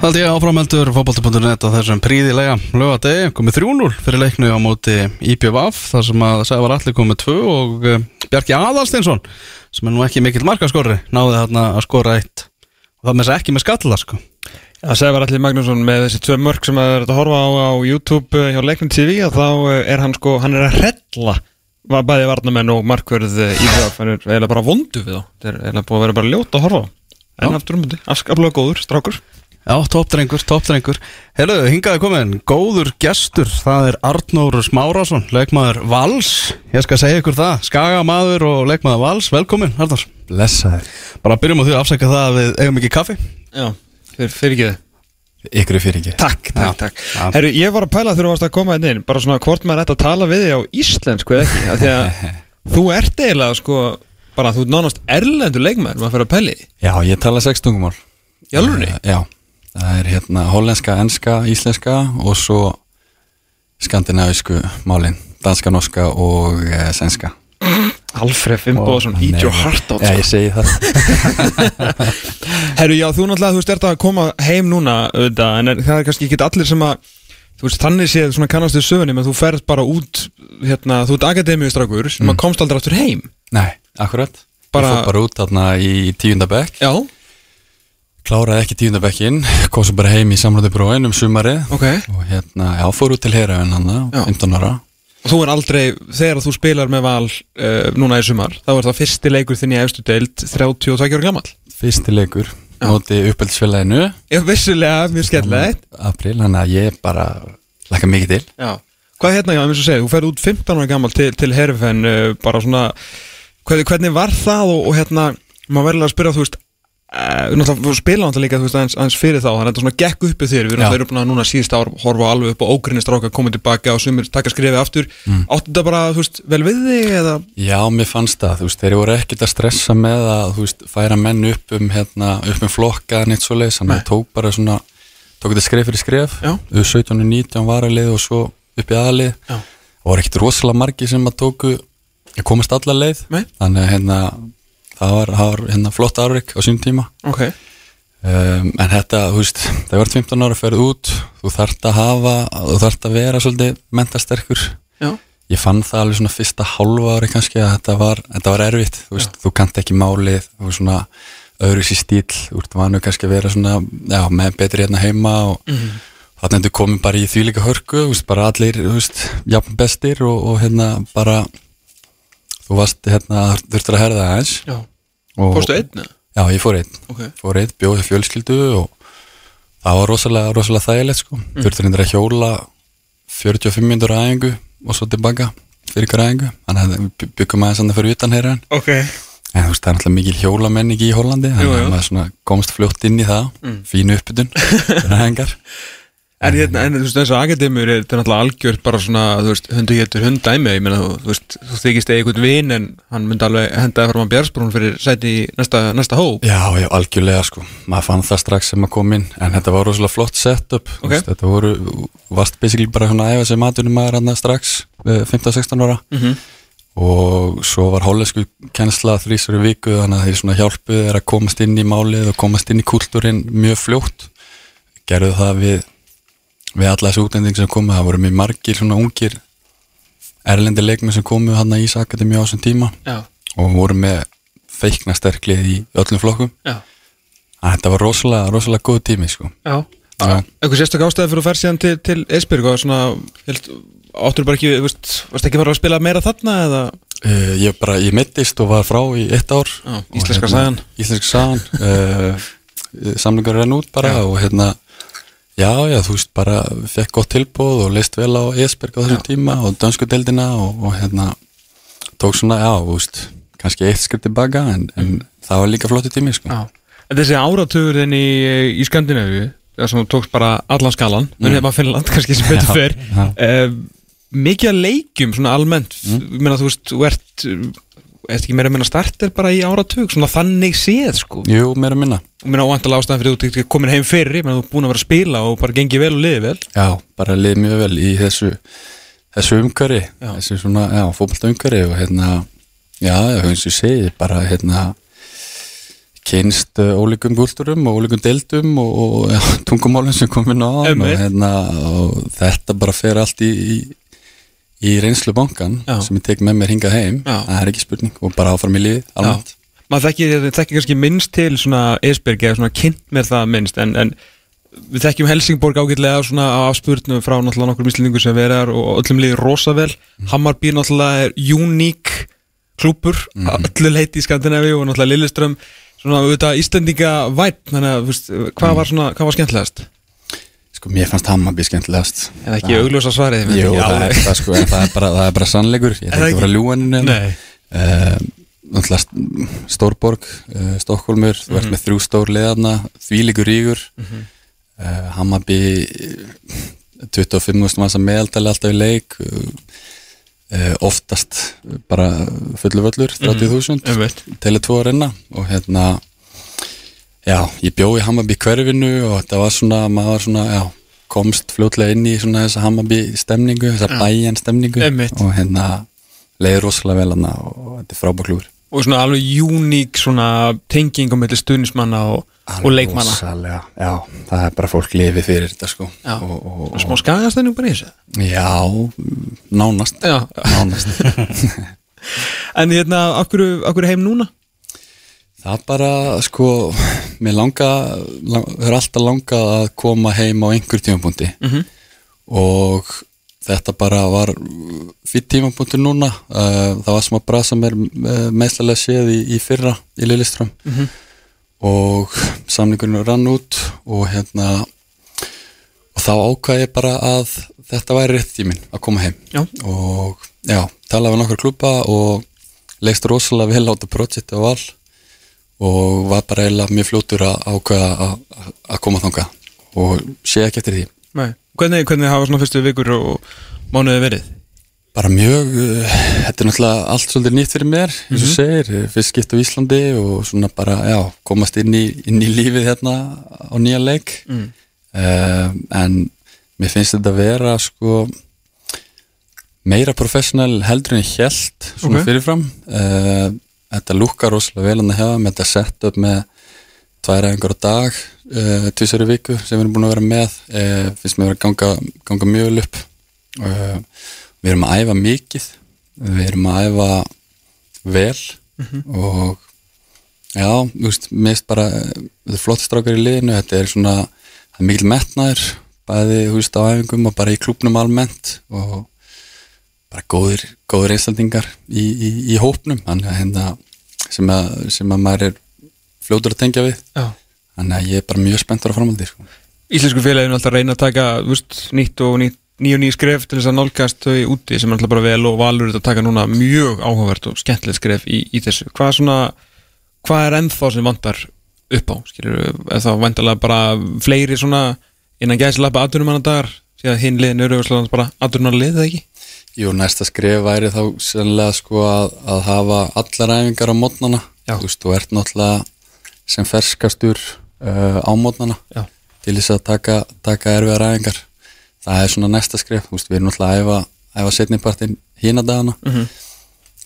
Haldi ég áframeldur fótbolti.net á þessum príðilega lögadegi, komið 3-0 fyrir leiknu á móti IPVF þar sem að Sævar Alli komið 2 og uh, Bjarki Aðalsteinsson sem er nú ekki mikill markaskorri náði þarna að skora eitt. Og það með þess að ekki með skalla sko. Það segði var allir Magnússon með þessi tvö mörg sem að verða að horfa á, á YouTube eh, hjá Leiknum TV og þá eh, er hann sko, hann er að hrella var bæði varnamenn og markverð það, hann er eiginlega bara vondu við þá. Það er eiginlega búið að vera bara ljót að horfa en aftur um þetta, afskaplega góður, strákur Já, toppdrengur, toppdrengur. Heilu, hingaði komin, góður gestur það er Arnór Smárásson leikmaður Vals, ég skal segja ykkur það Skagamaður og leikmaður Vals, velkomin Arnór. Blessaður. Bara byrjum á því að afsækja það að við eigum ekki kaffi. Já, fyrir, fyrir ekki þið Ykkur er fyrir ekki. Takk, takk, Já. takk Já. Herru, ég var að pæla þegar þú varst að koma inn inn bara svona hvort maður ætti að tala við þig á íslensku eða ekki, af því að þú ert eiginlega sko, bara þú ert nánast erlendur leikmaður, maður fyrir að pæli. Já, ég tala sex tungumál? Eh, Já, það er hérna hollenska, enska, íslenska og svo skandinavísku málin Danska, norska og e, svenska Alfred Fimboðsson, eat your heart out Já, sko. ég segi það. Herru, já, þú náttúrulega, þú veist, ert að koma heim núna auðvitað, en er, það er kannski ekki allir sem að þú veist, þannig séð svona kannastu sögunni menn þú ferð bara út, hérna þú ert akademíustrákur sem Mm. að komst aldrei aftur heim. Nei, akkurat. Bara- Ég fór bara út þarna í tíundabekk Já, Kláraði ekki tíundabekkin Kom svo bara heim í samröðu bróin um sumarið. Ok. Og hérna, já, fór út til Herafinn hann Já. 15 ára. Og þú er aldrei, þegar þú spilar með val uh, núna í sumar, þá er það fyrsti leikur þinn í efstu deild 32 ára gammal Fyrsti leikur. Móti uppeldisfélaginu. Já, vissulega, mjög skemmtilegt. April, þannig að ég bara Lækka mikið til. Já. Hvað hérna, já, eins og segja, þú ferð út 15 ára gammal til, til Herfen, uh, bara svona hvernig, hvernig var það? Og, og hérna maður verður að spyrja, þú veist þú spila náttúrulega líka, veist, aðeins, aðeins fyrir þá. Þannig að þetta svona gekk uppi þér, við erum það að núna síðust ár horfa alveg upp á ógrinni stráka komið tilbaka og sumir taka skrifið aftur. Mm. áttu þetta bara, veist, vel við þig eða, Já, mér fannst það, þú veist, þeir voru ekkert að stressa með að, veist, færa menn upp um, hérna, upp um flokka neitt svo leis, þannig að tók bara svona, tók þetta skref fyrir skref, Já. við 17 og 19 varalið og svo upp í aðalið, og voru ekkert rosalega margi sem að tóku, komast alla leið, þannig að hérna, það var, það var hérna, flott árvík á sín tíma, ok. Um, en þetta, þú veist, það var 15 ára að ferð út, þú þarft að hafa, þú þarft að vera svolítið mentasterkur, Já, ég fann það alveg svona fyrsta hálfa ári kannski að þetta var, þetta var erfitt þú, veist, þú kannt ekki málið þú veist svona öðru sér stíl þú ert vanu kannski að vera svona já, með betri hérna heima og mm. þannig að þú komið bara í þvílíka hörku þú veist, bara allir, þú veist, jafn bestir og, og hérna bara þú varst hérna, þurftur að herða aðeins. Já, fórstu einn? Já, ég fór einn, Ok, fór einn, bjóði fjölskyldu og það var rosalega, rosalega þægilegt sko, mm. þurftur hendur að hjóla 45 minnur aðeingu og svo tilbaka fyrir ykkur aðeingu þannig að við byggum aðeins annað fyrir utan hér en ok þú veist, það er alltaf mikil hjólamenning í Hollandi þannig að maður komst fljótt inn í það. Mm. fínu uppbytun fyrir aðeingar En, hérna, en þú veist, eins og akademur er þetta náttúrulega algjört bara svona, þú veist, hundu getur hundæmi, ég meina, þú, veist, þú þykist eða einhvern vin en hann myndi alveg hendaði fram að Björnsbrún fyrir sæti í næsta, næsta hóp. Já, já, algjörlega sko maður fann það strax sem að koma inn en þetta var rosalega flott setup Ok. okay. þetta voru, varst basically bara svona að æfa sem maturinn maður hann strax eh, 15-16 ára Mm og svo var hollensku kennsla þrísari viku þannig að þeir svona hjálpuð er að komast inn í málið og komast inn í kultúrin mjög fljótt gerðu það við við alla þessu útlending sem komu það voru mjög margir svona ungir erlendi leikmenn sem komu hann að Ísakademi á þessum tíma Já, og voru með feikna sterklið í öllum flokkum þetta var rosalega, rosalega góð tími sko. Eitthvað sérstök ástæði fyrir að fara síðan til, til Esbjörg og svona, áttur bara ekki, varst ekki fara að spila meira þarna eða? uh, ég, bara, ég mittist og var frá í eitt ár Já, íslenska hérna, sagan. Íslenska sagan uh, samlingur renn út bara Já. og hérna já, já, þú veist, bara fekk gott tilbúð og leist vel á Esberg á þessum tíma og dönsku deildina og, og hérna tók svona, já, þú veist kannski eitt skrif tilbaka en, en það var líka flottu tími, sko Já. En þessi áratugur þinn í, í Skandinavíu, það sem tókst bara allan skalan, mm. en hefði Finnland kannski sem betur fyrr, uh, mikið að leikjum svona almennt, mm. meina þú veist, þú ert, ert ekki meira að meina starter bara í áratug, svona þannig séð sko, Jú, meira minna og meina óvandalega ástæðan fyrir þú ekki komin heim fyrir, menn þú búin að vera að spila og bara gengið vel og liðið vel. Já, bara lið mjög vel í þessu þessu umhverfi, Já. þessu svona, já, fótbolta umhverfi og hérna, já, eins og ég segi, bara hérna kynst uh, ólíkum gúlturum og ólíkum deildum og, og ja, tungumálum sem komin á og, hérna, og þetta bara fer allt í, í, í reynslu bankan Já. sem ég tek með mér hingað heim Já. það er ekki spurning og bara áfram í liðið almennt maður þekkir, þekkir kannski minnst til svona Esberg eða svona kynnt með það minnst en, en við þekkjum Helsingborg ágætlega svona á afspurnum frá náttúrulega nokkur mislingu sem verið er og öllum liðir rosa vel Hammarby náttúrulega er uník klúpur, mm. öllu leiti í Skandinavíu og náttúrulega Lilleström svona auðvitað Íslendinga væp þannig að hvað var svona, hvað var skemmtilegast sko mér fannst Hammarby skemmtilegast. En ekki augljósa svarið Jú, það er, það, sko, það er bara, það er bara sannleikur. Ég það ekki? að vera ljúaninu uh, náttúrulega st- Stórborg, uh, Stokkólmur þú Mhm. ert með þrjú stór leðarna þvílíkur rígur. Mm Hammarby eh, 25.000 manns að meðaldali alltaf í leik. Uh, oftast bara fullu völlur 30.000 Einmitt. Tele 2 að renna og hérna já, ég bjó í Hammarby hverfinu og þetta var svona, maður var svona já, komst fljótlega inn í svona þessa Hammarby stemningu, þessa bæjan stemningu. Einmitt. og hérna leiði rosalega vel hana og þetta er frábæklúur og svona alveg uník svona tenging á milli stuðnismanna og, og leikmanna. Rosalega, já, það er bara fólk lifið fyrir þetta sko. Já. og, og, og, smá skagastæðning bara í þessu? Já, nánast. Já. Nánast. En hérna, okkur heim núna? Það bara, sko, mér langa, lang, er alltaf langa að koma heim á einhver tímapunkti Mhm. og þetta bara var fyrir tímapunkti núna, það var smá brasa mér meðslega séð í, í fyrra í Lilleström Mhm. og samningurinn rann út og hérna og þá ákvaði ég bara að þetta væri rétt tíminn að koma heim Já. og já, talaði við nokkar klúpa og leist rosalega vel á þetta projekti á val og var bara eiginlega mjög fljótur að ákvaða að- koma þangað og sé ekki eftir því Nei. Hvernig, hvernig hafa svona fyrstu vikur og mánuði verið? bara mjög, uh, þetta er náttúrulega allt svolítið nýtt fyrir mér, eins og segir fyrst skipt á Íslandi og svona bara já, komast inn í, inn í lífið hérna á nýja leik Mm. uh, en mér finnst þetta að vera sko meira professional heldur en ég held svona Ok. fyrirfram uh, þetta lukkar rosalega vel hann að hefa með þetta sett upp með tvær æfingar á dag uh, tvisari viku sem við erum búin að vera með. Uh, finnst mér að ganga, ganga mjög vel upp. Uh, við erum að æfa mikið. Við erum að æfa vel. Og já, þú veist, finnst bara þetta er flott strákar í liðinu. Þetta er svona, það er mikil metnaður bæði, þú veist, á æfingum og bara í klúbnum almennt. Og bara góðir, góðir einstaklingar í, í, í hópnum hérna sem að, sem að maður er fljótur að tengja við Já. þannig að ég er bara mjög spenntur á framhaldi sko. Íslensku félaginu alltaf reyna að taka vust, nýtt og nýtt nýju nýju skref til þess að nálgast þau úti sem er alltaf bara vel og valur að taka núna mjög áhugavert og skemmtilegt skref í, í þessu hvað er svona, hvað er ennþá sem vantar upp á, skilur er þá vantarlega bara fleiri svona innan gæslappa aðdunumannadagar síðan hinn liðin eru bara aðdunumannalið eða ekki? Jú, næsta skref væri þá sennilega sko að, að hafa allar æfingar á mótnana. Þú veist, þú ert náttúrulega sem ferskastur uh, á mótnana Já. til þess að taka, taka erfiðar æfingar. Það er svona næsta skref, þú veist, við erum náttúrulega að æfa, æfa setnipartin hína dagana. Mhm.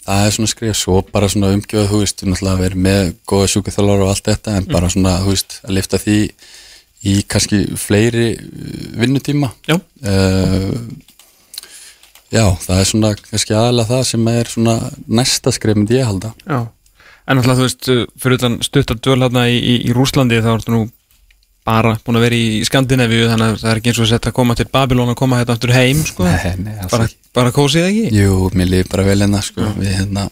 það er svona skref, svo bara svona umgjöð, þú veist, við náttúrulega verið með góða sjúkuþjálfar og allt þetta, en bara svona, þú veist, að lifta því í kannski fleiri uh, vinnutíma. Já. uh, Já, það er svona kannski aðalega það sem er svona næsta skref myndi ég halda Já, en alltaf þú veist fyrir utan stuttar dvöl hérna í, í, í Rúslandi þá ertu nú bara búin að vera í Skandinavíu þannig að það er ekki eins og sett að koma til Babylon og koma hérna aftur heim sko Nei, nei, alls bara, ekki. bara kósið ekki Jú, mér líf bara vel hérna sko. við hérna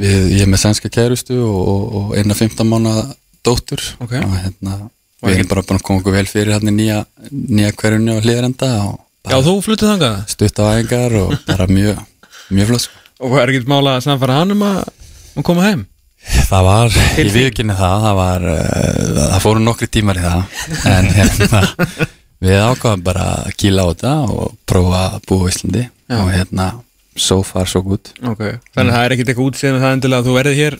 við, ég er með sænska kærustu og, og, og eina 15 mánu dóttur Ok. og hérna við erum bara búin að koma okkur vel fyrir hérna nýja, nýja hverjunni á hlýðarenda og Já, þú fluttið þangað stutt á æfingar og bara mjög mjög flott sko. og er ekki mála að samfara hann um að að koma heim Það var, Til ég viðkynni það, það var, uh, það fóru nokkri tímar í það, en hérna, við ákvaðum bara að kýla á þetta og prófa að búa í Íslandi Já. og hérna, so far so good. okay. Þannig að það er ekkit eitthvað útsýðan það endilega að þú verðið hér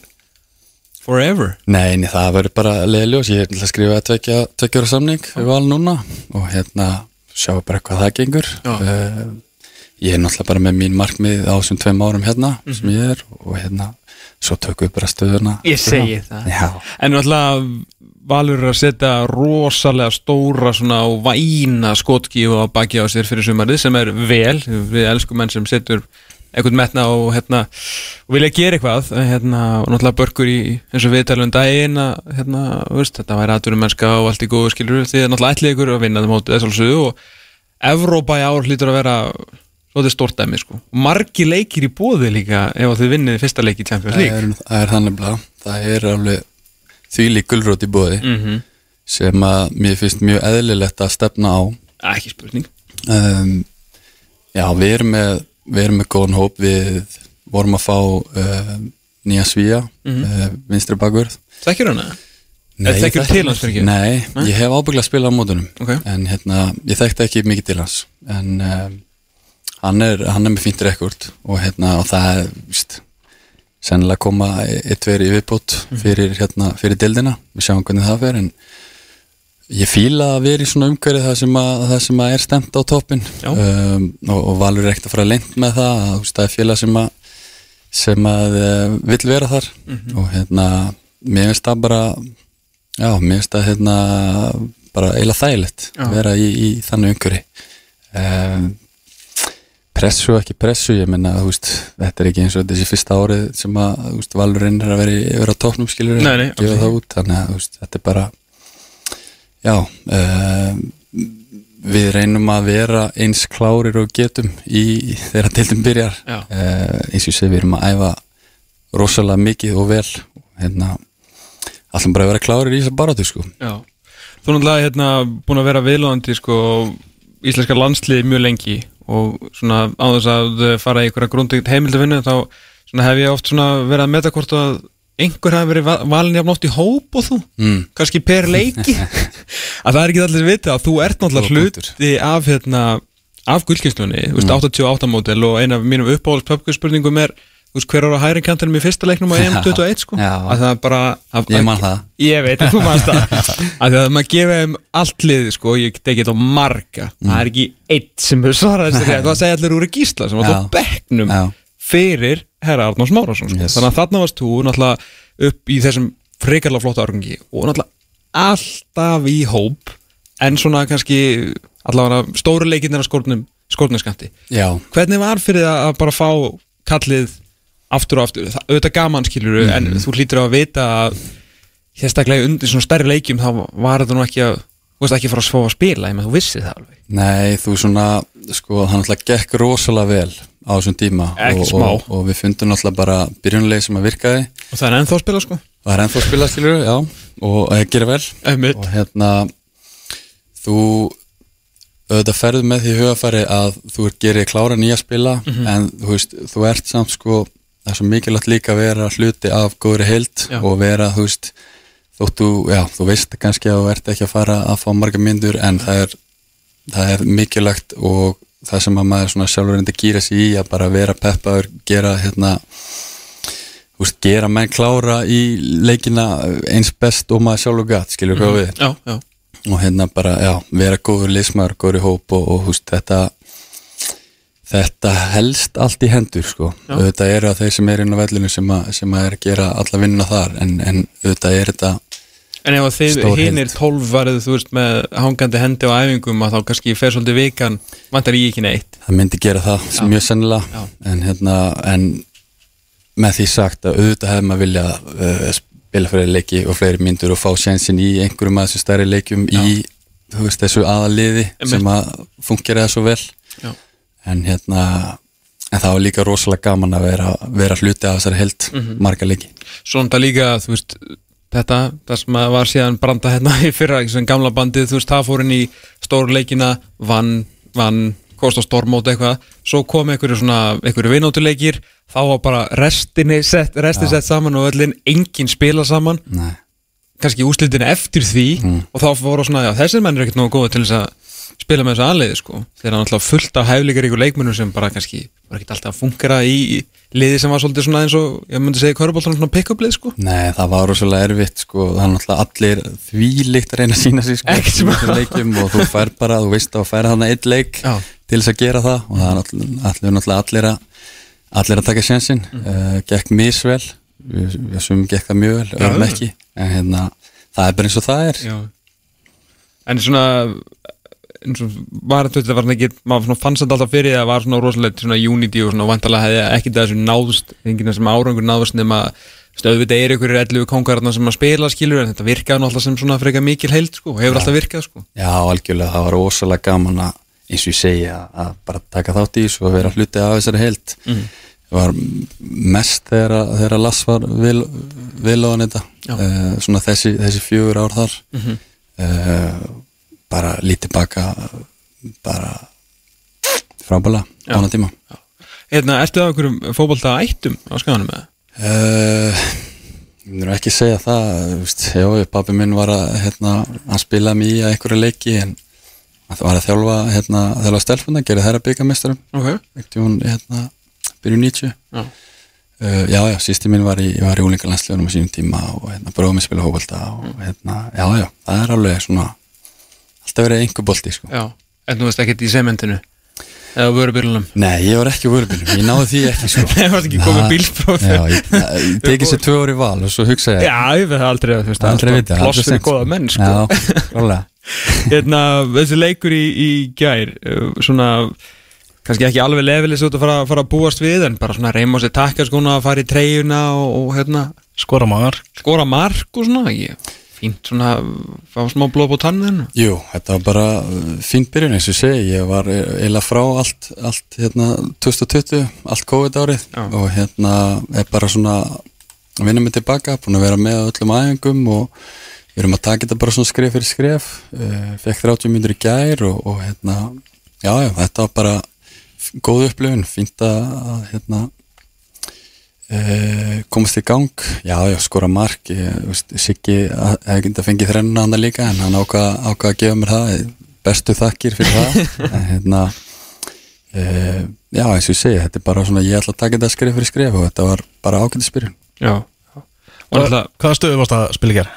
forever Nei, nei, það verður bara leiðljós, ég er til að skrifa tvekja, tvekja ára samning við val núna og hérna, sjáum bara hvað það gengur. Uh, ég er náttúrulega bara með mín markmið á þessum tveim árum hérna sem ég er og hérna svo tökum við bara stöðuna. Ég segi það. Já, En náttúrulega Valur að setja rosalega stóra svona og væna skotgífu á baki á sér fyrir sumarið sem er vel, við elskum menn sem setur eitthvað metna og hérna og vilja gera eitthvað hérna, og náttúrulega börkur í eins og viðtalum daginn að hérna, veist, þetta væri aðturum mennska og allt í góðu skilur því að náttúrulega ætli ykkur að vinna það mótið þess alveg og Evrópa í ár hlýtur að vera svolítið stórt dæmi sko. Og margi leikir í bóði líka ef að þið vinnið fyrsta leik í Champions það League. er, það er þannig blá. Það er alveg þvílík gulrót í bóði mm sem að mér finnst mjög eðlilegt að stefna á. Ekki spurning. Um, Já, við erum með við erum með góðan hóp við vorum að fá uh, nýja svíja mm Mhm. vinstri bakvörð Þekkir hana? Eða þekkir þekki- til hans fyrir ekki? Nei, ég hef ábygglega að spila á mótunum Ok. en hérna, ég þekkti ekki mikið til hans en um, hann er hann er með fínt rekord og hérna og það er, víst sennilega koma eitt verið í viðbót Mhm. fyrir hérna, fyrir dildina við sjáum hvernig það fer en ég fíla að vera í svona umhverju það sem að, það sem að er stemt á toppin um, og, og valur er ekkert að fara lengt með það að, það er félag sem að sem að uh, vill vera þar. Mhm. og hérna mér finnst það bara já, mér finnst það hérna bara eiginlega þægilegt Já. að vera í, í þannig umhverju um, pressu ekki pressu ég menna, þetta er ekki eins og þessi fyrsta árið sem að, veist, valur reynir að vera, vera á toppnum nei, gefa það út, þannig að, veist, þetta er bara já um, við reynum að vera eins klárir og getum í þegar tildum byrjar. Uh, eins og segi, við erum að æfa rosalega mikið og vel. Hérna allum bara að vera klárir í þessar baráttu sko. Já. Þú er náttúrulega hérna búin að vera viðlóðandi sko íslenska landsliði mjög lengi og svona á þess að fara í einhverja grundigt heimildavinnu þá svona hef ég oft svona verið að meta hvort að einhver hafi verið va- valinn jafn oft í hóp og þú, mm. kannski per leiki? Að það er ekki allir vita að þú ert náttúrulega hluti af hérna af gullkynnslunni, þú veist 88 mótel og eina af mínum uppáhalds pöpkuspurningum er veist hver ára hæri kantanum í fyrsta leiknum á EM21 sko, Já. að það er bara að, ég man það. Ég veit að þú mannst það. Að því að maður gefa þeim allt lið sko, ég tekið þetta á marga. Það er ekki eitt sem hefur svarað það segja allir úr gísla sem var Já. á bekknum Já. fyrir herra Arnórs Márásson sko. Yes. þannig að þarna varst þú náttúrulega upp í þessum frikarlega flotta árgangi og náttúrulega alltaf í hóp en svona kannski allavega stóru leikinn er að skórnum já, hvernig var fyrir að bara fá kallið aftur og aftur, það, auðvitað gaman skilur Mhm. en þú hlýtur að vita að sérstaklega undir svona stærri leikjum þá var þetta nú ekki að þú veist ekki fara að svá að spila, ég með þú vissið það alveg nei þú svona sko, hann alltaf gekk rosalega vel á þessum tíma og, og, og við fundum alltaf bara byrjunlega sem að virkaði og það er ennþá að spila sko það er ennþá að spila skilur, já og það gerir vel Einmitt. og hérna þú auðvitað ferðu með því hugafæri að þú er gerir klára nýja spila Mhm. en þú veist, þú ert samt sko það er svo mikilvægt líka að vera hluti af góðri heild Já. og vera þú veist þóttu, já, þú veist kannski að þú ert ekki að fara að fá marga myndur en það er, það er mikilvægt og það sem að maður svona sjálfur reyndi að gýra sig í að bara vera peppaður, gera hérna veist, gera menn klára í leikina eins best og maður sjálfur gatt, skilur hvað við? Já, já, og hérna bara, já, vera góður liðsmaður, góður í hóp og, og húst, þetta þetta helst allt í hendur sko, auðvitað eru að þeir sem er inn á vellinu sem, að, sem að er að gera alla vinnuna þar, en, en auðvitað er þetta en ef að þið Stór heild. hinir tólf varðið þú veist með hangandi hendi á æfingum að þá kannski fer svolítið vikan vantar ég ekki neitt það myndi gera það Já. mjög sennilega Já. en hérna, en með því sagt að auðvitað hefði maður vilja uh, spila fyrir leiki og fleiri myndur og fá sjensin í einhverjum að þessu stærri leikjum í, þú veist, þessu aðaliði sem að fungera það svo vel Já. en hérna en það var líka rosalega gaman að vera, vera hluti af þessari held Mhm. marga leiki Svona líka, þú veist þetta, það sem var síðan branda hérna í fyrra, sem gamla bandið, þú veist, það fór inn í stóru leikina, vann vann, kost á stormót eitthvað svo kom einhverju svona, einhverju vinótuleikir þá var bara restinni sett, restin sett saman og öllin engin spila saman, Nei. kannski úslitin eftir því Mm. og þá fóru svona, já, þessir menn er ekkert nógu góða til þess að spila með þessu aðliði, sko. Þeir eru náttúrulega fullt af hæfleikar ykkur leikmennum sem bara kannski, var ekkert alltaf að fungera í liði sem var svolítið svona eins og ég myndi segja Körbóltan svona pick-up lið, sko. Nei, það var rosalega erfitt sko, það er náttúrulega allir þvílíkt að reyna að sína sig sko, og þú fær bara, þú veist að þú fær þarna eitt leik Já. til þess að gera það og það er náttúrulega allir, að allir að taka sjansinn mm. gekk misvel. Við, við sumum gekk það mjög vel, öðrum ekki. En hérna, það er bara eins og það er. Já. En svona var þetta var ekki maður fannst þetta alltaf fyrir það var svona rosalegt svona unity og svona vantalega hefði ekki þessu náðust, enginn sem árangur náðust nema stöðvitað er ykkur 11 kongarna sem að spila skilur en þetta virkaði náttúrulega sem svona frekar mikil held sko, og hefur alltaf virkað sko. Já, algjörlega, það var ósalega gaman að eins og ég segja að bara taka þátt í þessu og vera hluti af þessari held Mhm. það var mest þegar, að- Lass var vil, vil á hann þetta uh, svona þessi, þessi fjögur ár þar. Mhm. uh, bara lítið baka bara frábæla Já. ána tíma Hérna, ertu það okkur fótbolta ættum á skanum með? Uh, ég myndir ekki segja það já, pappi minn var að hérna, hann spilaði mig í að einhverju leiki en hann var að þjálfa hérna, þjálfa stelfuna, gerði þeirra byggamestarum Ok ekkert hún hérna, byrju 90 Já. uh, já, já, sísti minn var í, ég í úlingarlandslegunum á sínum tíma og hérna, bróðum að spila hópolta og hérna, já, já, það er alveg svona alltaf verið einhver bolti, sko. Já, en þú veist ekkert í sementinu? Eða vörubílunum Nei, ég var ekki á vörubílum, ég náði því ekki, sko. Nei, varst ekki komið Það- bílpróf? Já, ég, ég tekið sér tvö orði val og svo hugsa ég Já, ég veit það aldrei að þú veist aldrei vita Ploss fyrir góða menn, sko. Já, klálega hérna, þessi leikur í, í gær uh, svona kannski ekki alveg lefilis út að fara, fara að búast við en bara svona reyma á sér takka skona að fara í treyjuna og, og hérna. Skora maður skora mark og svona ég, fínt svona fá smá blóð på tannin Jú, þetta var bara uh, fín byrjun eins og segi, ég var e- eiginlega frá allt, allt hérna 2020, allt COVID árið Já. og hérna er bara svona vinna mig tilbaka, búin að vera með öllum æfingum og við erum að taka þetta bara svona skref fyrir skref. Fekk 30 mínútur í gær og, og hérna, já, já, þetta var bara góð upplifun, fínt að, hérna Uh, komast í gang já, já, skora mark Siggi að- hefði ekki að fengið þrennuna hann líka en hann ákvað ákvað að gefa mér það bestu þakkir fyrir það en hérna uh, já, eins og ég segi, þetta er bara svona ég ætla að taka þetta skref fyrir skref og þetta var bara ákvæmdisbyrjun já, já. og alltaf Hvaða stöðu varst að spila í gær?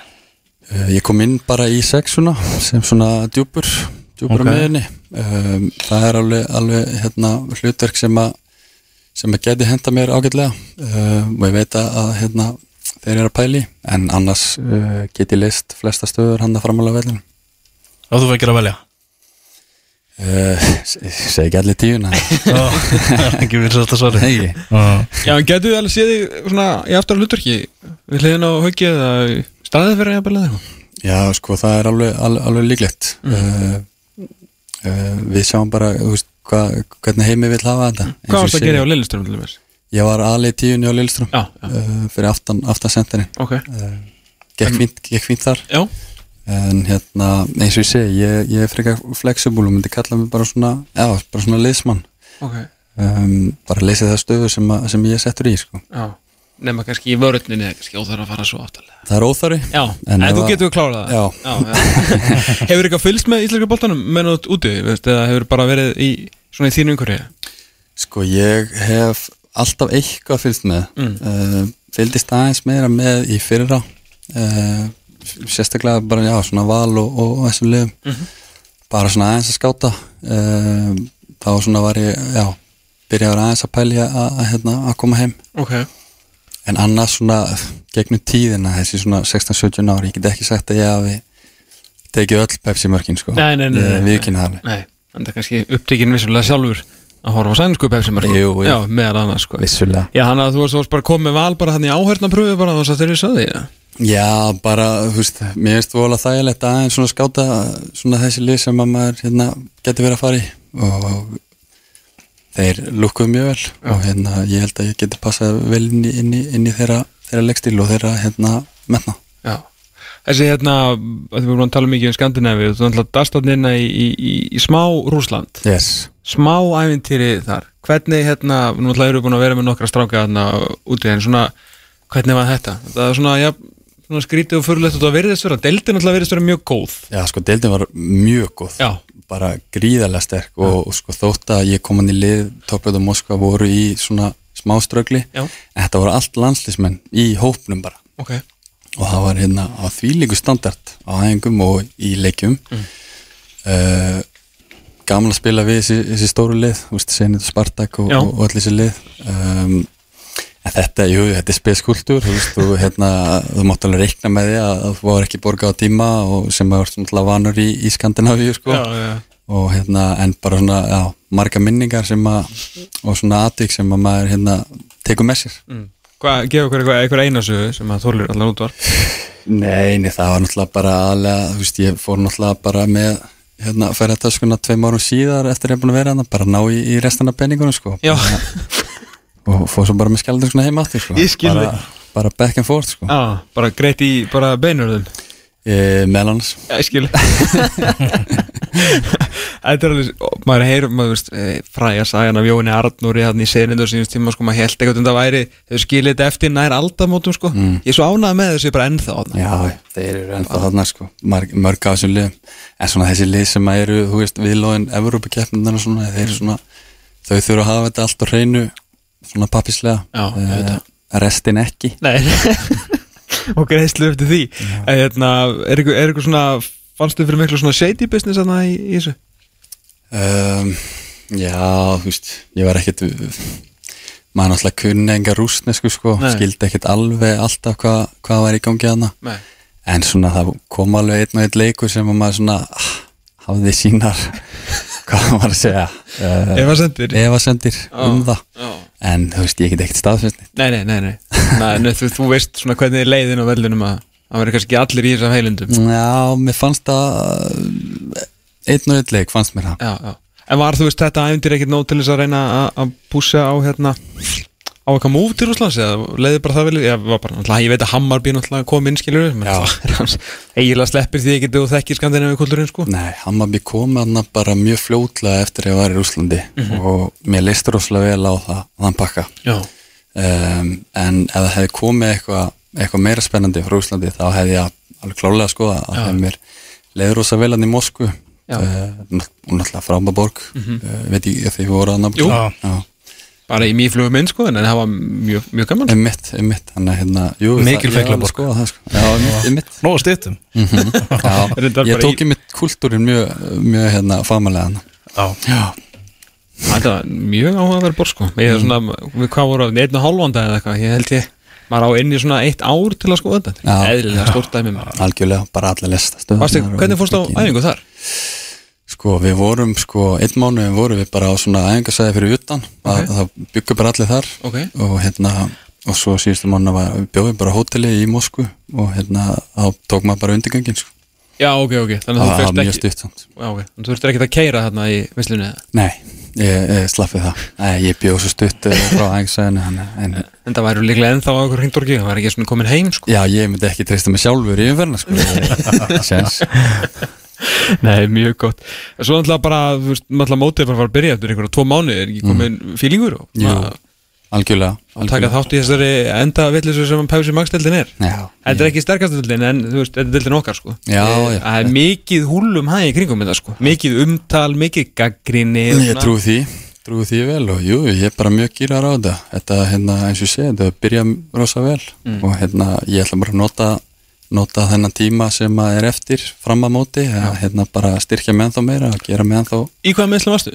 uh, ég kom inn bara í sexuna sem svona djúpur djúpur Ok. okay. meðinni um, það er alveg, alveg hérna, hlutverk sem að sem að geti henda mér ágætlega. Uh, og ég veit að, að hérna, þeir eru að pæli en annars uh, get ég list flesta stöður handa framálega vellinu Og þú fekir að velja? Uh, segi ekki allir tíuna. Já, Ekki verið svolítið Nei, Já. já, en getur þið alveg séð þig svona í aftur hlutverki? Við hliðin á haugið eða staðið fyrir að þig já sko það er alveg, alveg, alveg líklegt. Uh, uh, við sjáum bara þú veist, hva, hvernig heimi vil hafa þetta? Og hvað varst ég að gera á Lilleström til þess? ég var aðlið tíunni á Lilleström já, já, uh, fyrir aftan, aftan senterin ok. Uh, gekk, fínt þar. Já, en hérna, eins og ég segi ég, ég er frekar flexible og myndi kalla mig bara svona, já, bara svona liðsmann. Ok. Um, bara leysa það stöðu sem, að, sem ég settur í sko. já. Nema kannski í vörðninni kannski óþar að fara svo aftalega. Það er óþari Já, En en, þú að- getur klárað það. Já. já. Hefur eitthvað fylgst með íslenska boltanum með nátt úti, veist, eða hefur bara verið í svona í þínu umhverju sko ég hef alltaf eitthvað fylgst með. Mm. uh, fylgdist aðeins meira með í fyrra. Uh, sérstaklega bara já, svona val og, og, þessum liðum. Mhm. bara svona aðeins að skáta. Uh, þá svona var ég já, byrja að vera aðeins að pælja að, að, hérna, að koma heim. Ok, en annars svona gegnum tíðina þessi svona 16-17 ári ég get ekki sagt að ég hafi tekið öll Pepsi mörkin sko. Nei, nei, nei, nei, við ekki það alveg. Nei, en það er kannski upptekinn vissulega sjálfur að horfa á sænsku pepsimarki. Já, meðal annars sko. Vissulega. Já, hann að þú varst, bara komið val bara hann í áhörnapröfu bara þannig að þeir eru saði ja. Já, bara, þú veist, mér finnst vola þægilegt aðeins svona skáta svona þessi lið sem að maður hérna, getur verið að fara í. Og þeir lukkuðu mjög vel. Og hérna, ég held að ég geti passað vel inn í, inn í, inn í þeirra, þeirra leikstíl og þeirra hérna, menna. Já Þessi hérna, við vorum að tala mikið um Skandinavi þú ætla að dastatnina í, í, í, í smá Rúsland Yes. smá ævintýri þar hvernig hérna, nú ætla eru búin að vera með nokkra stráka þarna úti en svona hvernig var þetta? Það er svona, já, svona skrítið og fyrirlegt og það verðist vera, deildin alltaf verðist vera mjög góð Já, sko, deildin var mjög góð. Já. Bara gríðarlega sterk og, og sko þótt að ég kom hann í lið, Toppjöld og Moskva voru í svona smá ströggli. Já. En þetta voru allt landslísmenn í hópnum bara. Ok, og það var hérna á þvílíku standard á hægingum og í leikjum mm. gaman að spila við þessi, þessi stóru lið, Senit og Spartak og, og, og allir þessi lið um, en þetta, jú, þetta er speskultúr þú þú, hérna, þú mátt alveg reikna með því að, þú var ekki borgað á tíma og sem að þú ert vanur í, í Skandinavíu sko. Já, já, og hérna, en bara svona já, marga minningar sem að og svona atvik sem að maður hérna tekur með sér mm. Hvað, gefa okkur eitthvað, eitthvað einasögu sem að þólir allan út var Nei, nei, það var náttúrulega bara aðlega, þú veist, ég fór náttúrulega bara með hérna, ferðartöskuna tveim árum síðar eftir að ég er búin að vera hann bara ná í, í restina peningunum, sko. Já. og fór svo bara með skjaldurskuna heim aftur, sko. Ég skil bara, bara back and forth, sko. Já, bara greitt í bara beinurðum. E, meðal annars. Ég skil Þetta er alveg, maður heyr maður veist, eh, fræja sagan af Jóni Arnúri hann í senindu og sínust tíma, sko, maður held eitthvað um það væri, þau skilir þetta eftir nær aldamótum, sko, ég er svo ánægð með þessu bara ennþá þarna. Já, þeir eru ennþá þarna, sko. Mörg, mörg af þessum liðum en svona þessi lið sem að eru, þú veist, viðlóðin Evrópukeppnindar og svona, þeir eru svona þau þurfa að hafa þetta allt á hreinu svona pappislega Já, það. restin ekki. Nei, og greiðslu eftir því. En hérna, er ykkur svona fannstu fyrir miklu svona shady business þarna í, í þessu? Um, já, þú veist, ég var ekkert maður náttúrulega kunni enga rúsnesku sko, Nei. skildi ekkert alveg alltaf hvað hva var í gangi Nei. en svona það kom alveg einn og einn leikur sem að maður svona ah, hafði sínar hvað það var að segja uh, Efasemdir? efasendir um það Já. en þú veist, ég get ekkert staðfest neitt. Nei, nei, nei, nei. nei, þú, þú veist svona hvernig er leiðin á vellunum að það verður kannski allir í þessum heilundum já, mér fannst það einn og einn leik fannst mér það. Já, já. En var þú veist þetta æfindir ekkert nóg til þess að reyna að- pússa á hérna á eitthvað múf til Rúslands eða leiði bara það vel ég, bara, náttúrulega, ég veit að Hammarby náttúrulega kom inn skilur eiginlega sleppir því ekki þú þekkir skandinavi kultúrin sko. Nei, Hammarby kom aðna bara mjög fljótlega eftir að ég var í Rúslandi Mhm. og mér leist rosalega vel á það, þann pakka. Um, en ef það hefði komið eitthvað eitthva meira spennandi frá Rúslandi þá hefði ég alveg klálega að skoða að hefði mér leiður rosa vel hann í Moskvu og náttúrulega fráma borg uh, veit ég að þið voru að náttúrulega bara í mýflugum minn sko en það var mjög, mjög gaman. Einmitt, einmitt, að hérna jú, Mikil það- að feiklaborg. það, sko. Já, einmitt, einmitt. Nó stýttum Reyndar ég tók í- mitt kultúrin mjög, mjög hérna, famalega Já, Já, Þetta var mjög áhugaverð bor sko. Ég er svona, við hvað voru einn og hálfanda eða eitthvað, ég held ég maður á inn í svona eitt ár til að skoða þetta. Eðlilega stórt dæmi algjörlega, bara allir lesta og- hvernig fórstu á æfingu þar? Sko, við vorum, sko, einn mánuðin vorum við bara á svona æfingasæði fyrir utan. Ok. að það byggum bara allir þar. Ok. og hérna, og svo síðustu við bjóðum bara hóteli í Moskvu og hérna, þá tók maður bara undirgöngin, sko. Já, ok, ok, þannig að þú fyrst ekki Já, ok, þannig að þú þurftir ekki að keira þarna í vislunni eða? Nei, ég, ég slappið það. Nei, ég bjóð svo stutt eh, frá æfingasæðinu en, En það væri líklega ennþá á okkur hringdorgi það var ekki svona komin heim sko. Já, ég myndi ekki treysta mig sjálfur í umferna, sko. Nei, mjög gott. Svo náttúrulega bara, náttúrulega mótið bara að byrja eftir einhverja tvo mánuði, er ekki komin fílingur og Mm. Jú, að algjörlega, taka algjörlega. þátt í þessari enda villisu sem Pæsi Magsteldin er. Já, Þetta er ekki sterkastildin en þú veist, þetta er dildin okkar sko. Já, já. Það er mikið húlum hæg í kringum þetta sko. Mikið umtal, mikið gaggrinni Ég trúi því, trúi því vel og jú, ég er bara mjög gýrar á þetta. Þetta, hérna, eins og segi, þetta byrja rosa vel. Og hérna, ég ætla bara að nota nota þennan tíma sem að er eftir fram að móti, að hérna bara styrkja með þá meira, að gera með þá Í hvaða meðslum varstu?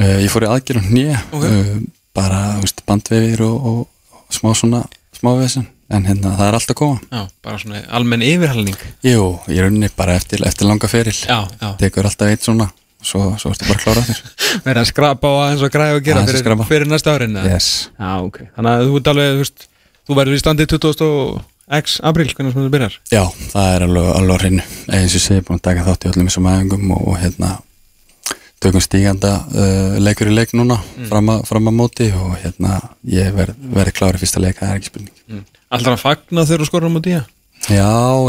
uh, ég fór í aðgerðum nýja Ok. uh, bara, veist, bandvefir og, og, og smá svona, smávesen en hérna, það er allt að koma Já, bara svona almenn yfirhalning Jú, ég er unni bara eftir, eftir langa feril. Já, já. Tekur alltaf eitt svona og svo, svo ertu bara að klára þér. Verða að skrapa á aðeins og græða og gera að fyrir, fyrir næsta árin yes. Já, ok. Þannig að þú ert alveg, þú veist Þú verður í standi 20. x apríl hvernig sem þú byrjar. Já, það er alveg, alveg á hreinu. Eins og segi, búin að taka þátt í öllum þessum og, og hérna tökum stíganda uh, leikur í leik núna fram, að, fram að móti og hérna ég verð verð klári fyrsta leik, það er ekki spurning. Mm. Alltaf að fagna þegar þú skorur á móti Já,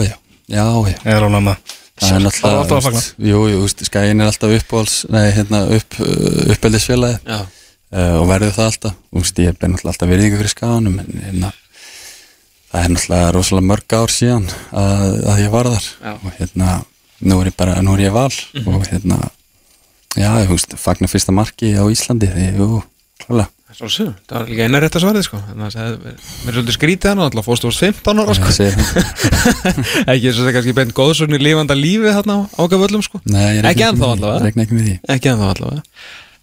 já, já, já er ánað með Það er Það er alltaf að fagna. jú, jú, skæin er alltaf uppáhalds, nei, hérna, upp, uppeldisfélagi Já. Uh, og verður það alltaf, þú veist, ég náttúrulega alltaf virðingu fyrir skáðanum en hérna, það er náttúrulega rosalega mörg ár síðan að, að ég var þar. Já. og hérna, nú er ég bara, nú er ég val og hérna, já, þú veist, fagnar fyrsta marki á Íslandi, því, jú, klálega. Svo séu, það var líka eina rétt að svarið sko. Þannig að það mér er svolítið skrítið hann alltaf fórstu ást 15 ára sko. Ég. Ekki eins og það er kannski beint góðsögn í lífanda lífi þarna á ágaföllum sko. Nei, ég Ekki ennþá allavega. Ég ekki Ekki ennþá allavega.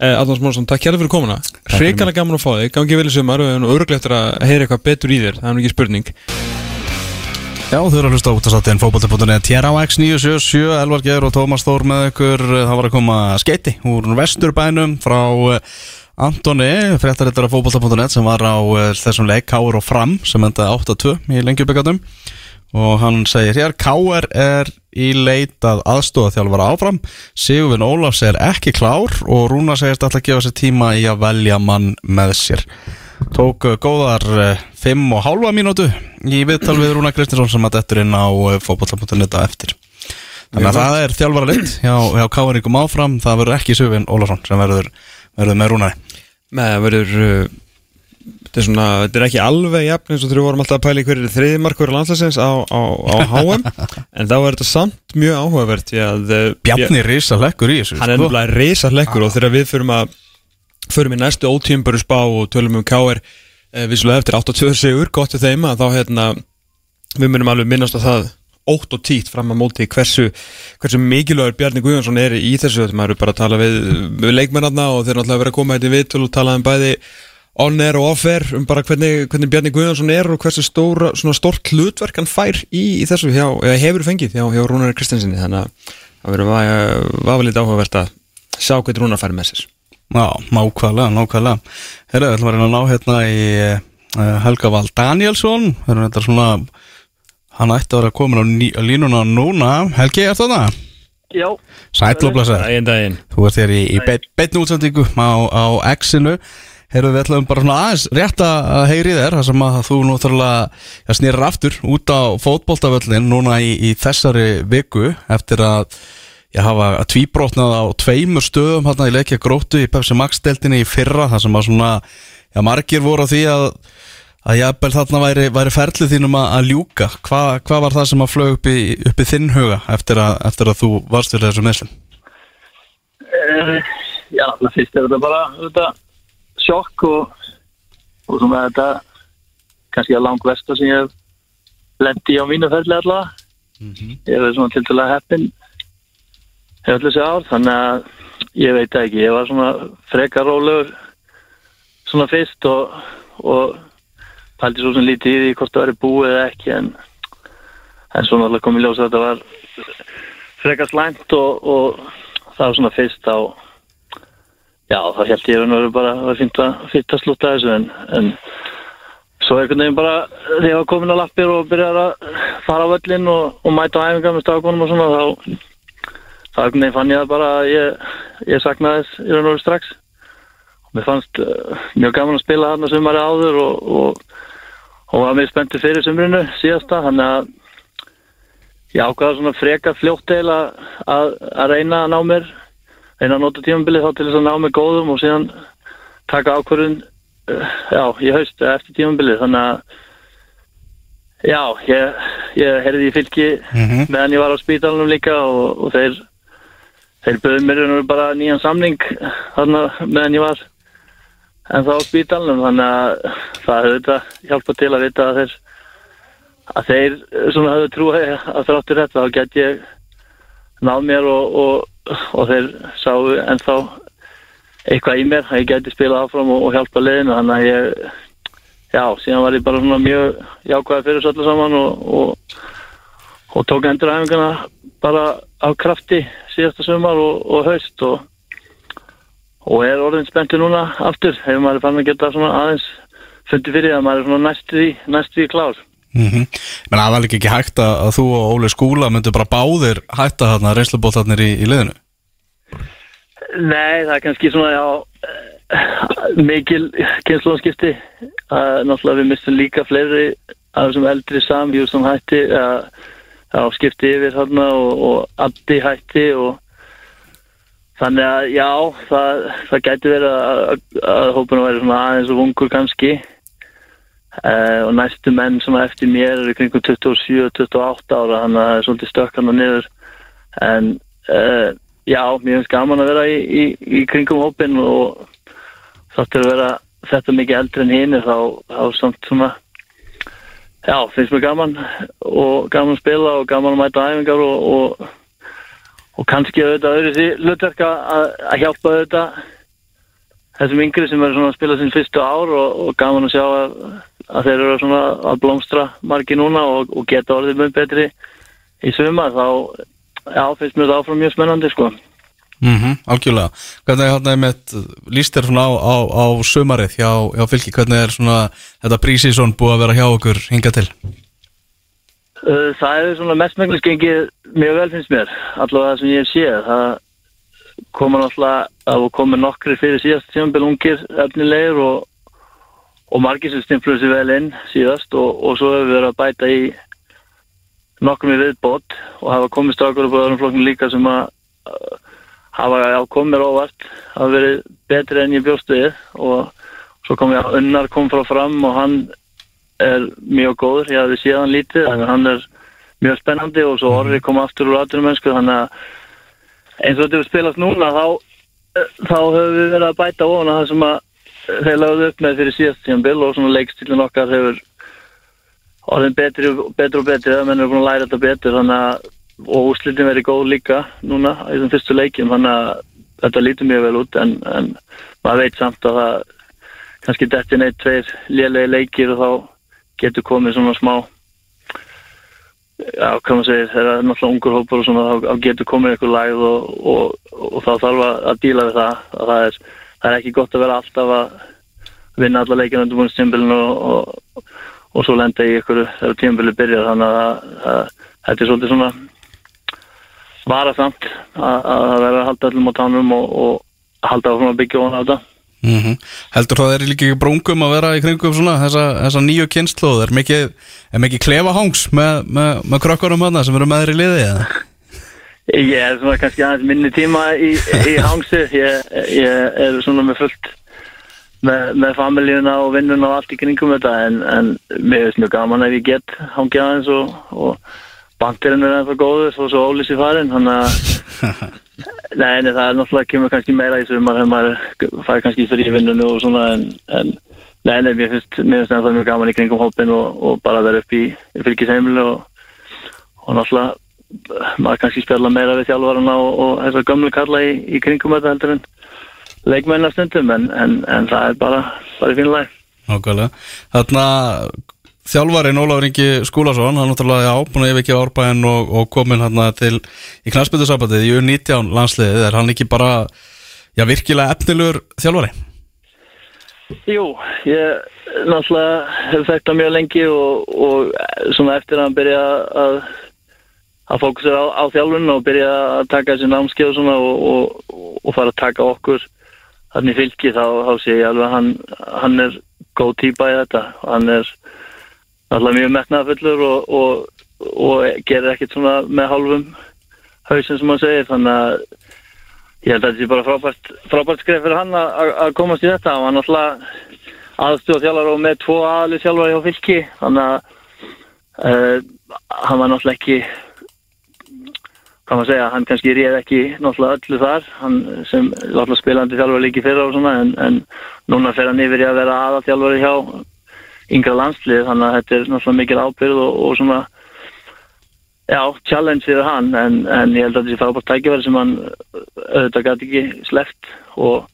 Adolf Smánsson, takk kjærlega fyrir komuna. Hrikalega gaman að fá þig, gangi vel í sumar. Og örglega eftir að heyra eitthvað betur í þér. Það er ekki spurning Já, þau eru að hlusta út að sattin fókbalti.net TRAX 977, Elvar Geir og Tómas Þór með ykkur. Það var að koma skeiti úr vesturbænum frá eh, Antoni, fréttarittar af fókbalti.net sem var á eh, þessum leik Káur og Fram sem endaði 8-2 í lengjubikatum og hann segir hér Káur er í leitað aðstóða þjálfara áfram. Sigurvin Ólafs er ekki klár og Rúna segist alltaf að gefa sér tíma í að velja mann með sér tók uh, góðar uh, fimm og hálfa mínútu í viðtal við Rúna Kristinsson sem að dettur inn á fótbolla.net eftir. Þannig að það er þjálfara lit hjá, hjá Káaríkum áfram, það verður ekki Sjöfin Ólafsson sem verður, verður með Rúnari. Með það verður Þetta er svona, þetta er ekki alveg jafn eins og við vorum alltaf að pæla í hverju þriðmarkur landslæsins á, á, á HM en þá er þetta samt mjög áhugavert Bjarni Risa hlekkur í þessu hann er sko. nefnilega reysa hlekkur og þegar við förum að förum í næstu ótímböru spá og tölum um K.R. Eh, vissulega eftir 8-2 sigur, gott við þeim að þá hérna við munum alveg minnast að það ótt og títt fram að móti hversu, hversu mikilvægur Bjarni Guðjónsson er í þessu þetta maður er bara að tala við, við leikmennarna og þeir náttúrulega verið að koma hérna í viðtölu og tala um bæði on-air og off-air um bara hvernig, hvernig Bjarni Guðjónsson er og hversu svona stórt hlutverk hann fær í, í þessu hjá, eða hefur fengið hjá, hjá Rúnari Kristensinni þannig að það verður vafalít áhugavert að sjá hvernig Rúnar fær með sér Já, nákvæmlega, nákvæmlega. Herra, við ætlum að reyna að ná hérna í uh, Helga Val Danielsson erum þetta svona Hann ætti að vera komin á, ný, á línuna núna. Helgi, er það það? Já, Sætl og blessa Dæin, dæin Þú ert þér í, í beit, beitnu útsendingu á, á X-inu. Herru, við ætlum bara svona aðeins rétt að heyri þér Það sem að þú nú þarflega snýrir aftur út á fótboltavöllin núna í, í þessari viku eftir að ég hafa að tvíbrotnað á tveimur stöðum hérna í leikja gróttu í Pepsi Max deltinni í fyrra þar sem að svona, já margir voru á því að að jafnvel þarna væri, væri ferlið þínum að, að ljúka. Hva, hvað var það sem að flög upp í, upp í þinn huga eftir að, eftir að þú varst fyrir þessu meðslum? uh, já, það fyrst er þetta bara þetta, sjokk og, og svona þetta kannski að lang versta sem ég lendi á mínu ferli allavega ég hef verið svona til að heppin hefur þessi ár þannig að ég veit ekki, ég var svona frekar rólegur svona fyrst og, og pældi svo sem lítið í því hvort það væri búið eða ekki en, en svo náttúrulega kom í ljós að þetta var frekar slæmt og, og það var svona fyrst á já þá held ég að það bara var fint að, fint að slúta þessu en, en svo einhvern veginn bara þegar ég var komin á lappir og byrjaði að fara á völlin og, og mæta á æfingar með stafkonum og svona þá veginn fann ég það bara að ég, ég saknaði þess í raun og veru strax mér fannst uh, mjög gaman að spila þarna sumari áður og, og, og var mjög spenntið fyrir sumrinu síðasta þannig að ég ákvaða svona freka fljótt eil að, að, að reyna að ná mér reyna að nota tímabilið þá til þess að ná mér góðum og síðan taka ákvörðun uh, já, í haust eftir tímabilið þannig að já, ég, ég heyrði í fylki Mhm. meðan ég var á spítalunum líka og, og þeir þeir böðum mér veru bara nýjan samning þarna meðan ég var en þá spítalunum þannig að það hefur þetta hjálpað til að vita að þeir að þeir svona hefur trúið að þráttur þetta þá get ég náð mér og, og, og þeir sáu ennþá eitthvað í mér að ég geti spilað áfram og, og hjálpa liðinu þannig að ég já, síðan var ég bara svona mjög jákvæði fyrir þessu öllu saman og, og, tók endur æfingana bara á krafti síðasta sumar og, og haust og, og er orðin spenntur núna aftur. Hefur maður fann að geta svona aðeins fundið fyrir að maður er svona næstu því, næstu því klár. Mm -hmm. Menn það var líka ekki hægt að, að þú og Óli Skúla myndu bara báðir hætta þarna reynslubóttarnir í, í liðinu? Nei, það er kannski svona já, eh, mikil kynnslóðanskipti að náttúrulega við mistum líka fleiri af þessum eldri samhjú sem hætti að, að skipti yfir þarna og, og addi hætti og þannig að já, það, það gæti verið að, að, hópunum væri svona aðeins og ungur kannski. Uh, og næstu menn sem eftir mér eru kringum 27-28 ára þannig að það er svolítið stökkan og niður. En uh, já, mér finnst gaman að vera í, í, í kringum hópin og þáttur að vera þetta mikið eldri en hinn þá, þá samt svona já, finnst mér gaman og gaman að spila og gaman að mæta æfingar og, og, og kannski auðvitað öðru því hlutverk að, að hjálpa auðvitað þessum yngri sem eru svona að spila sín fyrstu ár og, og gaman að sjá að, að þeir eru svona að blómstra margi núna og geta orðið mjög betri í suma þá já, finnst mér þetta áfram mjög spennandi sko. Mm algjörlega. Hvernig er með líst þér svona á, á, á sömarið hjá, hjá fylki? Hvernig er svona þetta prísísson búið að vera hjá okkur hinga til? Það svona mestmenglis gengið mjög vel finnst mér, allavega það sem ég séð. Það koma náttúrulega, það komið nokkri fyrir síðast tímanbel ungir efnilegir og, og margir sem stimpluðu sér vel inn síðast og, og svo hefur við verið að bæta í nokkrum í viðbót og hafa komið stakur upp á öðrum flokknum líka sem að hafa komið óvart, hafa verið betri enn ég bjóst við og svo kom ég að Unnar kom frá fram og hann er mjög góður, ég hafði séð hann lítið þannig að hann er mjög spennandi og svo Orri kom aftur úr aðturum mennsku þannig að eins og þetta hefur spilast núna þá, þá höfum við verið að bæta ofan að það sem að þeir lagðu upp með fyrir síðast tíðan bil og svona leikstílun okkar hefur orðin betri og betri og betri það menn er búin að læra þetta betur þannig að og úrslitin verið góð líka núna í þessum fyrstu leikjum þannig að þetta lítur mjög vel út en, en maður veit samt að það kannski dettin eitt, tveir lélegi leikir og þá getur komið svona smá já, hvað maður segir, þegar það er náttúrulega ungur hópur og svona, þá, getur komið einhver lægð og, og, og, þá þarf að, að díla við það, að það er, það er ekki gott að vera alltaf að vinna alla leikina undir búin stímbilinu og, og svo lenda í ykkur þegar tímbilið byrjar, þannig að, að þetta er svolítið svona varasamt að, að það verður að halda öllum á tánum og halda áfram að byggja ofan á þetta. Mm Heldur það er líka ekki brungum að vera í kringum svona þessa, þessa nýju kynnslóð er mikið, mikið klefa hangs með, með, með krökkunum hana sem eru með þeirri liði eða? Ég er svona kannski aðeins minni tíma í, í hangsi. Ég, ég er svona með fullt með, með familíuna og vinnuna og allt í kringum þetta en, en mér finnst mjög gaman ef ég get hangið aðeins og, og bandirinn er ennþá góður og svo ólís í farin þannig að Nei, nei, það er náttúrulega kemur kannski meira í sumar þegar maður fær kannski frí í vinnunum og svona en, en nei, nei, mér finnst það mjög gaman í kringum hópin og, og bara vera upp í, fylgisheimilu og, og náttúrulega maður kannski spjalla meira við þjálfvarana og, og þessar gömlu kalla í, í kringum þetta heldur en leikmennastundum en, en, en það er bara, bara fínlega Nákvæmlega. Þarna þjálfarinn Ólafur Ingi Skúlason hann náttúrulega já, búin að yfirgefa árbæðin og, og komin hann til í knæspöldusabbatið í U19 landsliðið er hann ekki bara, já virkilega efnilegur þjálfari? Jú, ég náttúrulega hef þekkt það mjög lengi og, og svona eftir að hann byrja að að fókusera á, á þjálfun og byrja að taka þessi námskeið og og, fara að taka okkur hann í fylki þá, þá sé ég alveg hann, hann er góð típa í þetta hann er alltaf mjög metnaðfullur og, og, og gerir ekkert svona með hálfum hausin sem hann segir. Þannig að ég held að þetta sé bara frábært, frábært skrif fyrir hann að, að komast í þetta. Og hann alltaf aðstjóð þjálfar og með tvo aðli þjálfar hjá fylki. Þannig að uh, hann var náttúrulega ekki hvað maður segja, hann kannski réð ekki náttúrulega öllu þar. Hann sem náttúrulega spilandi þjálfar líki fyrir og svona en, en núna fer hann yfir í að vera aða þjálfari hjá yngra landslið þannig að þetta er náttúrulega mikil ábyrð og, og svona já, challenge fyrir hann en, en ég held að þetta sé frábært tækifæri sem hann auðvitað gæti ekki sleppt og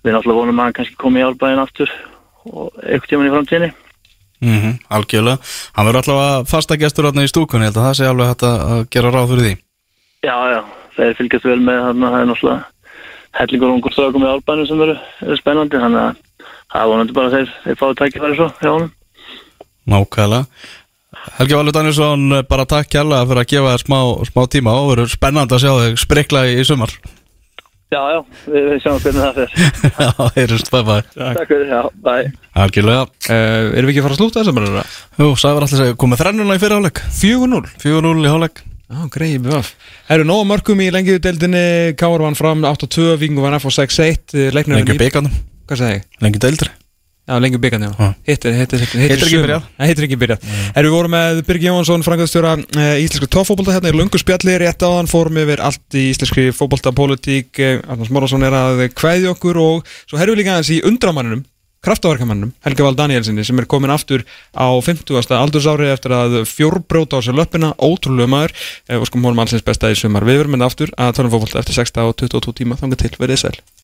við náttúrulega vonum að hann kannski komi í árbæðin aftur og eitthvað tíman í framtíðinni. Mm -hmm, algjörlega, hann verður allavega fasta gestur átna í stúkunni, ég held að það sé alveg hægt að gera ráð fyrir því. Já, já, þeir fylgjast vel með þannig að það er náttúrulega hellingur ungur strákum í árbæðinu sem eru, eru spennandi þannig að það er vonandi bara þeir, þeir fáið tækifæri svo hjá honum. Nákvæmlega. Helgi Valur Danielsson, bara takk kærlega fyrir að gefa þér smá, smá tíma og verður spennandi að sjá þig sprikla í, í sumar. Já, já, við, við sjáum hvernig það fyrir Já, heyrjumst, bye bye Takk. Fyrir, já, bye. Algjörlega. Uh, erum við ekki að fara að slúta þessum bara? Jú, Sævar allir segja, komið þrennuna í fyrirháleik. 4-0 4-0 í háleik Já, greið BVF Herru, nóga mörgum í lengjudeldinni Káar vann fram 8-2, Vingu vann F og 6-1 Leiknir Lengi byggarnum, Hvað sagði ég? lengi deildri Já, lengi byggarni, já. Hittir, hittir, hittir Hittir ekki byrjað. Hittir ekki byrjað Herru, við vorum með Birgi Jónsson, Frankastjóra uh, Íslensku tóffóbolta hérna í lungu spjalli rétt áðan fórum yfir allt í íslenski fóbolta politík uh, Arnars Mórásson er að kveðja okkur og svo herru við líka aðeins í undramanninum kraftavarkamannum, Helga Val Danielsinni sem er komin aftur á 50. aldursári eftir að fjórbróta á sér löppina ótrúlega maður, eh, og sko honum allsins besta í sumar við verum með aftur að tala um fótbolta eftir 6 og 22 tíma, þannig til, verið sæl